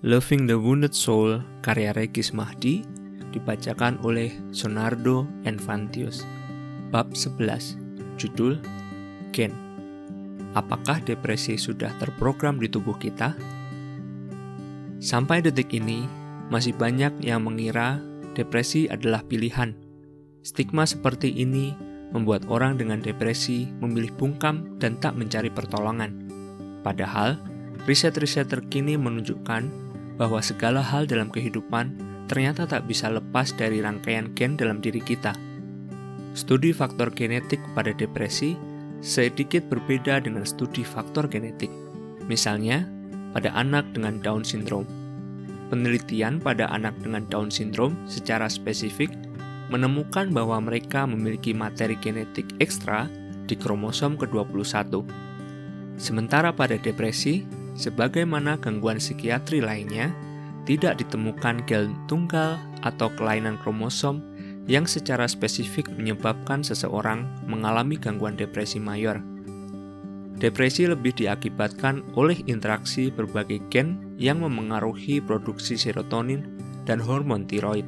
Loving the Wounded Soul karya Regis Mahdi dibacakan oleh Sonardo Enfantius. Bab 11, judul Gen. Apakah depresi sudah terprogram di tubuh kita? Sampai detik ini, masih banyak yang mengira depresi adalah pilihan. Stigma seperti ini membuat orang dengan depresi memilih bungkam dan tak mencari pertolongan. Padahal, riset-riset terkini menunjukkan bahwa segala hal dalam kehidupan ternyata tak bisa lepas dari rangkaian gen dalam diri kita. Studi faktor genetik pada depresi sedikit berbeda dengan studi faktor genetik. Misalnya, pada anak dengan Down syndrome. Penelitian pada anak dengan Down syndrome secara spesifik menemukan bahwa mereka memiliki materi genetik ekstra di kromosom ke-21. Sementara pada depresi, sebagaimana gangguan psikiatri lainnya, tidak ditemukan gel tunggal atau kelainan kromosom yang secara spesifik menyebabkan seseorang mengalami gangguan depresi mayor. Depresi lebih diakibatkan oleh interaksi berbagai gen yang memengaruhi produksi serotonin dan hormon tiroid.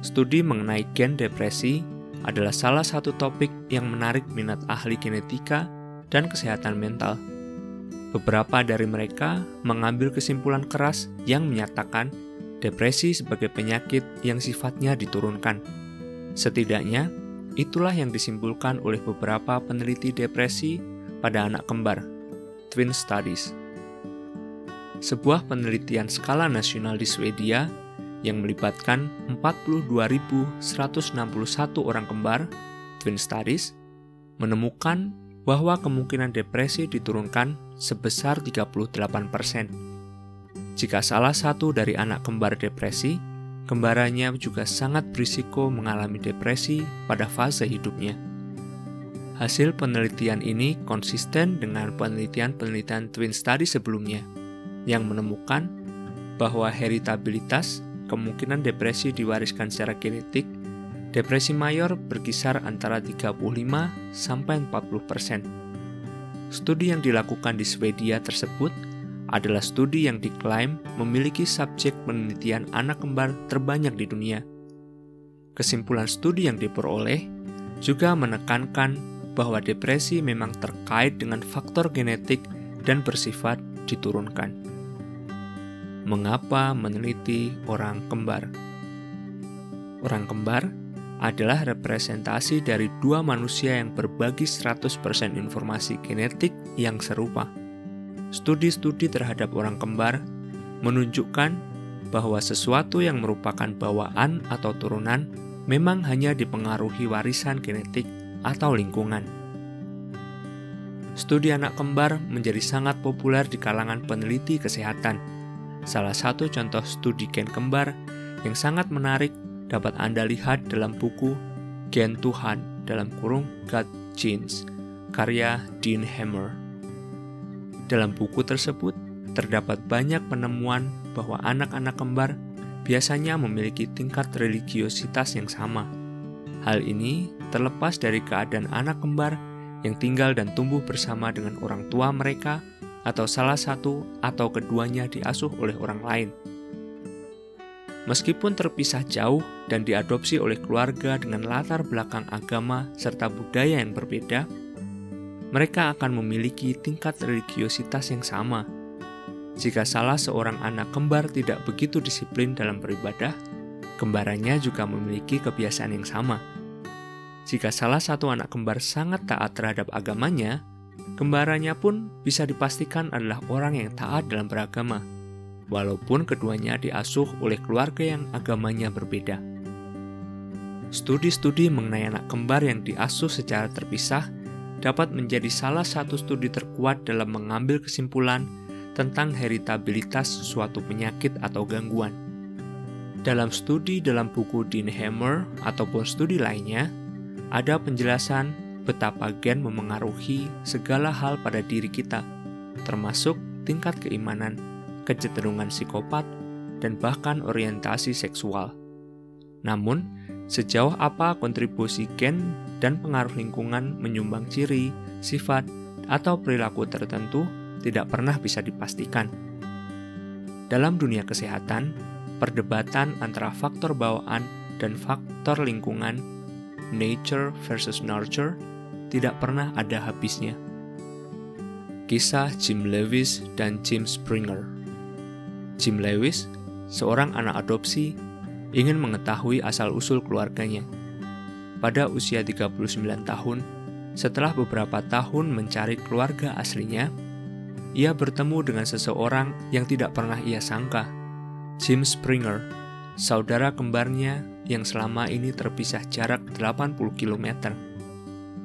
Studi mengenai gen depresi adalah salah satu topik yang menarik minat ahli genetika dan kesehatan mental. Beberapa dari mereka mengambil kesimpulan keras yang menyatakan depresi sebagai penyakit yang sifatnya diturunkan. Setidaknya, itulah yang disimpulkan oleh beberapa peneliti depresi pada anak kembar, Twin Studies. Sebuah penelitian skala nasional di Swedia yang melibatkan 42.161 orang kembar, Twin Studies, menemukan bahwa kemungkinan depresi diturunkan sebesar 38%. Jika salah satu dari anak kembar depresi, kembarannya juga sangat berisiko mengalami depresi pada fase hidupnya. Hasil penelitian ini konsisten dengan penelitian-penelitian Twin Study sebelumnya, yang menemukan bahwa heritabilitas kemungkinan depresi diwariskan secara genetik Depresi mayor berkisar antara 35 sampai 40 persen. Studi yang dilakukan di Swedia tersebut adalah studi yang diklaim memiliki subjek penelitian anak kembar terbanyak di dunia. Kesimpulan studi yang diperoleh juga menekankan bahwa depresi memang terkait dengan faktor genetik dan bersifat diturunkan. Mengapa meneliti orang kembar? Orang kembar adalah representasi dari dua manusia yang berbagi 100% informasi genetik yang serupa. Studi-studi terhadap orang kembar menunjukkan bahwa sesuatu yang merupakan bawaan atau turunan memang hanya dipengaruhi warisan genetik atau lingkungan. Studi anak kembar menjadi sangat populer di kalangan peneliti kesehatan. Salah satu contoh studi gen kembar yang sangat menarik dapat Anda lihat dalam buku Gen Tuhan dalam kurung God Genes karya Dean Hammer. Dalam buku tersebut terdapat banyak penemuan bahwa anak-anak kembar biasanya memiliki tingkat religiositas yang sama. Hal ini terlepas dari keadaan anak kembar yang tinggal dan tumbuh bersama dengan orang tua mereka atau salah satu atau keduanya diasuh oleh orang lain. Meskipun terpisah jauh dan diadopsi oleh keluarga dengan latar belakang agama serta budaya yang berbeda, mereka akan memiliki tingkat religiositas yang sama. Jika salah seorang anak kembar tidak begitu disiplin dalam beribadah, kembarannya juga memiliki kebiasaan yang sama. Jika salah satu anak kembar sangat taat terhadap agamanya, kembarannya pun bisa dipastikan adalah orang yang taat dalam beragama walaupun keduanya diasuh oleh keluarga yang agamanya berbeda. Studi-studi mengenai anak kembar yang diasuh secara terpisah dapat menjadi salah satu studi terkuat dalam mengambil kesimpulan tentang heritabilitas suatu penyakit atau gangguan. Dalam studi dalam buku Dean Hammer ataupun studi lainnya, ada penjelasan betapa gen memengaruhi segala hal pada diri kita, termasuk tingkat keimanan kecenderungan psikopat, dan bahkan orientasi seksual. Namun, sejauh apa kontribusi gen dan pengaruh lingkungan menyumbang ciri, sifat, atau perilaku tertentu tidak pernah bisa dipastikan. Dalam dunia kesehatan, perdebatan antara faktor bawaan dan faktor lingkungan, nature versus nurture, tidak pernah ada habisnya. Kisah Jim Lewis dan Jim Springer Jim Lewis, seorang anak adopsi, ingin mengetahui asal-usul keluarganya. Pada usia 39 tahun, setelah beberapa tahun mencari keluarga aslinya, ia bertemu dengan seseorang yang tidak pernah ia sangka – Jim Springer, saudara kembarnya yang selama ini terpisah jarak 80 km.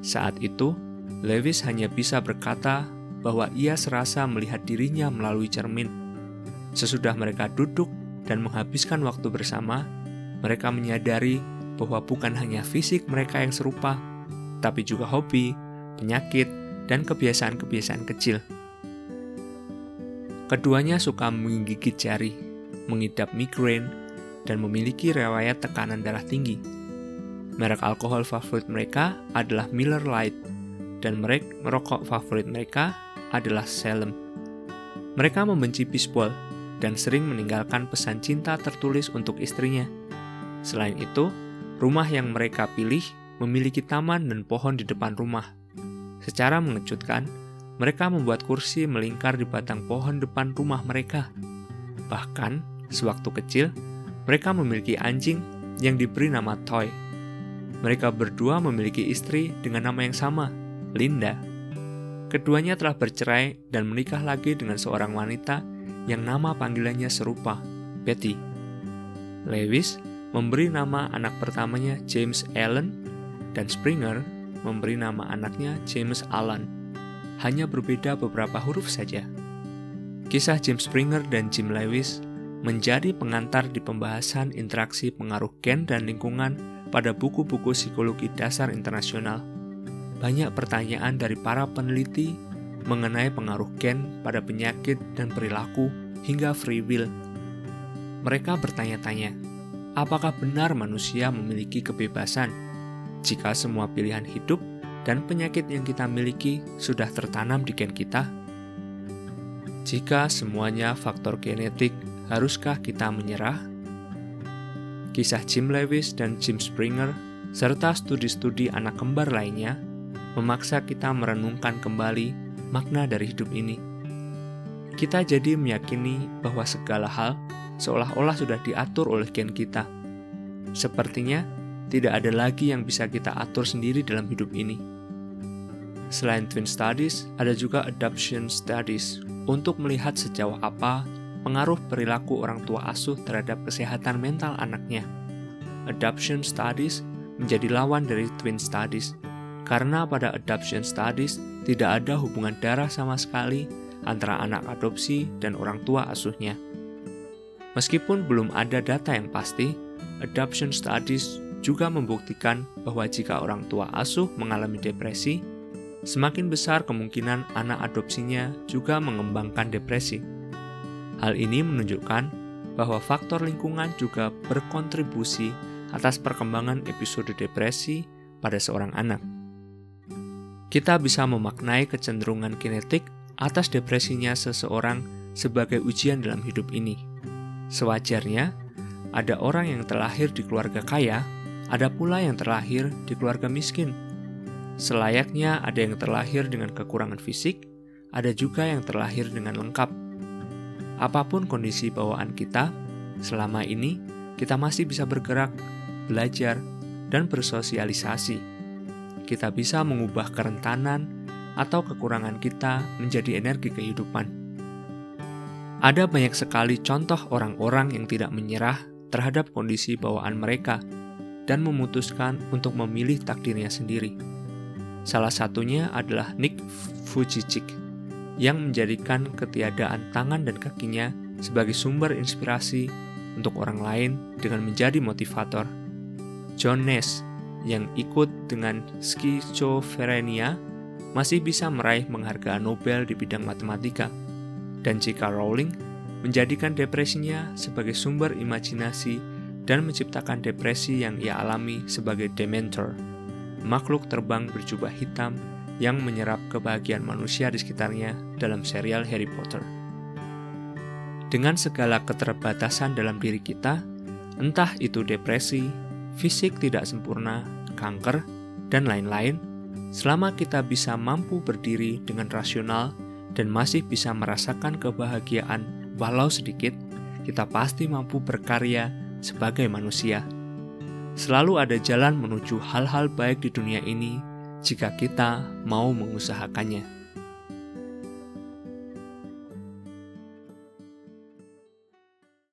Saat itu, Lewis hanya bisa berkata bahwa ia serasa melihat dirinya melalui cermin. Sesudah mereka duduk dan menghabiskan waktu bersama, mereka menyadari bahwa bukan hanya fisik mereka yang serupa, tapi juga hobi, penyakit, dan kebiasaan-kebiasaan kecil. Keduanya suka menggigit jari, mengidap migrain, dan memiliki riwayat tekanan darah tinggi. Merek alkohol favorit mereka adalah Miller Lite, dan merek merokok favorit mereka adalah Salem. Mereka membenci bisbol dan sering meninggalkan pesan cinta tertulis untuk istrinya. Selain itu, rumah yang mereka pilih memiliki taman dan pohon di depan rumah. Secara mengejutkan, mereka membuat kursi melingkar di batang pohon depan rumah mereka. Bahkan, Sewaktu kecil, mereka memiliki anjing yang diberi nama Toy. Mereka berdua memiliki istri dengan nama yang sama, Linda. Keduanya telah bercerai dan menikah lagi dengan seorang wanita yang nama panggilannya serupa, Betty. Lewis memberi nama anak pertamanya James Allen dan Springer memberi nama anaknya James Allen. Hanya berbeda beberapa huruf saja. Kisah James Springer dan Jim Lewis menjadi pengantar di pembahasan interaksi pengaruh gen dan lingkungan pada buku-buku psikologi dasar internasional. Banyak pertanyaan dari para peneliti mengenai pengaruh gen pada penyakit dan perilaku hingga free will. Mereka bertanya-tanya, apakah benar manusia memiliki kebebasan jika semua pilihan hidup dan penyakit yang kita miliki sudah tertanam di gen kita? Jika semuanya faktor genetik Haruskah kita menyerah? Kisah Jim Lewis dan Jim Springer, serta studi-studi anak kembar lainnya, memaksa kita merenungkan kembali makna dari hidup ini. Kita jadi meyakini bahwa segala hal seolah-olah sudah diatur oleh gen kita. Sepertinya tidak ada lagi yang bisa kita atur sendiri dalam hidup ini. Selain twin studies, ada juga adoption studies untuk melihat sejauh apa pengaruh perilaku orang tua asuh terhadap kesehatan mental anaknya. Adoption studies menjadi lawan dari twin studies, karena pada adoption studies tidak ada hubungan darah sama sekali antara anak adopsi dan orang tua asuhnya. Meskipun belum ada data yang pasti, adoption studies juga membuktikan bahwa jika orang tua asuh mengalami depresi, semakin besar kemungkinan anak adopsinya juga mengembangkan depresi. Hal ini menunjukkan bahwa faktor lingkungan juga berkontribusi atas perkembangan episode depresi pada seorang anak. Kita bisa memaknai kecenderungan kinetik atas depresinya seseorang sebagai ujian dalam hidup ini. Sewajarnya, ada orang yang terlahir di keluarga kaya, ada pula yang terlahir di keluarga miskin. Selayaknya ada yang terlahir dengan kekurangan fisik, ada juga yang terlahir dengan lengkap apa pun kondisi bawaan kita, selama ini kita masih bisa bergerak, belajar, dan bersosialisasi. Kita bisa mengubah kerentanan atau kekurangan kita menjadi energi kehidupan. Ada banyak sekali contoh orang-orang yang tidak menyerah terhadap kondisi bawaan mereka dan memutuskan untuk memilih takdirnya sendiri. Salah satunya adalah Nick Vujicic yang menjadikan ketiadaan tangan dan kakinya sebagai sumber inspirasi untuk orang lain dengan menjadi motivator. John Nash yang ikut dengan skizofrenia masih bisa meraih penghargaan Nobel di bidang matematika, dan J.K. Rowling menjadikan depresinya sebagai sumber imajinasi dan menciptakan depresi yang ia alami sebagai Dementor, makhluk terbang berjubah hitam yang menyerap kebahagiaan manusia di sekitarnya dalam serial Harry Potter. Dengan segala keterbatasan dalam diri kita, entah itu depresi, fisik tidak sempurna, kanker, dan lain-lain, selama kita bisa mampu berdiri dengan rasional dan masih bisa merasakan kebahagiaan walau sedikit, kita pasti mampu berkarya sebagai manusia. Selalu ada jalan menuju hal-hal baik di dunia ini jika kita mau mengusahakannya.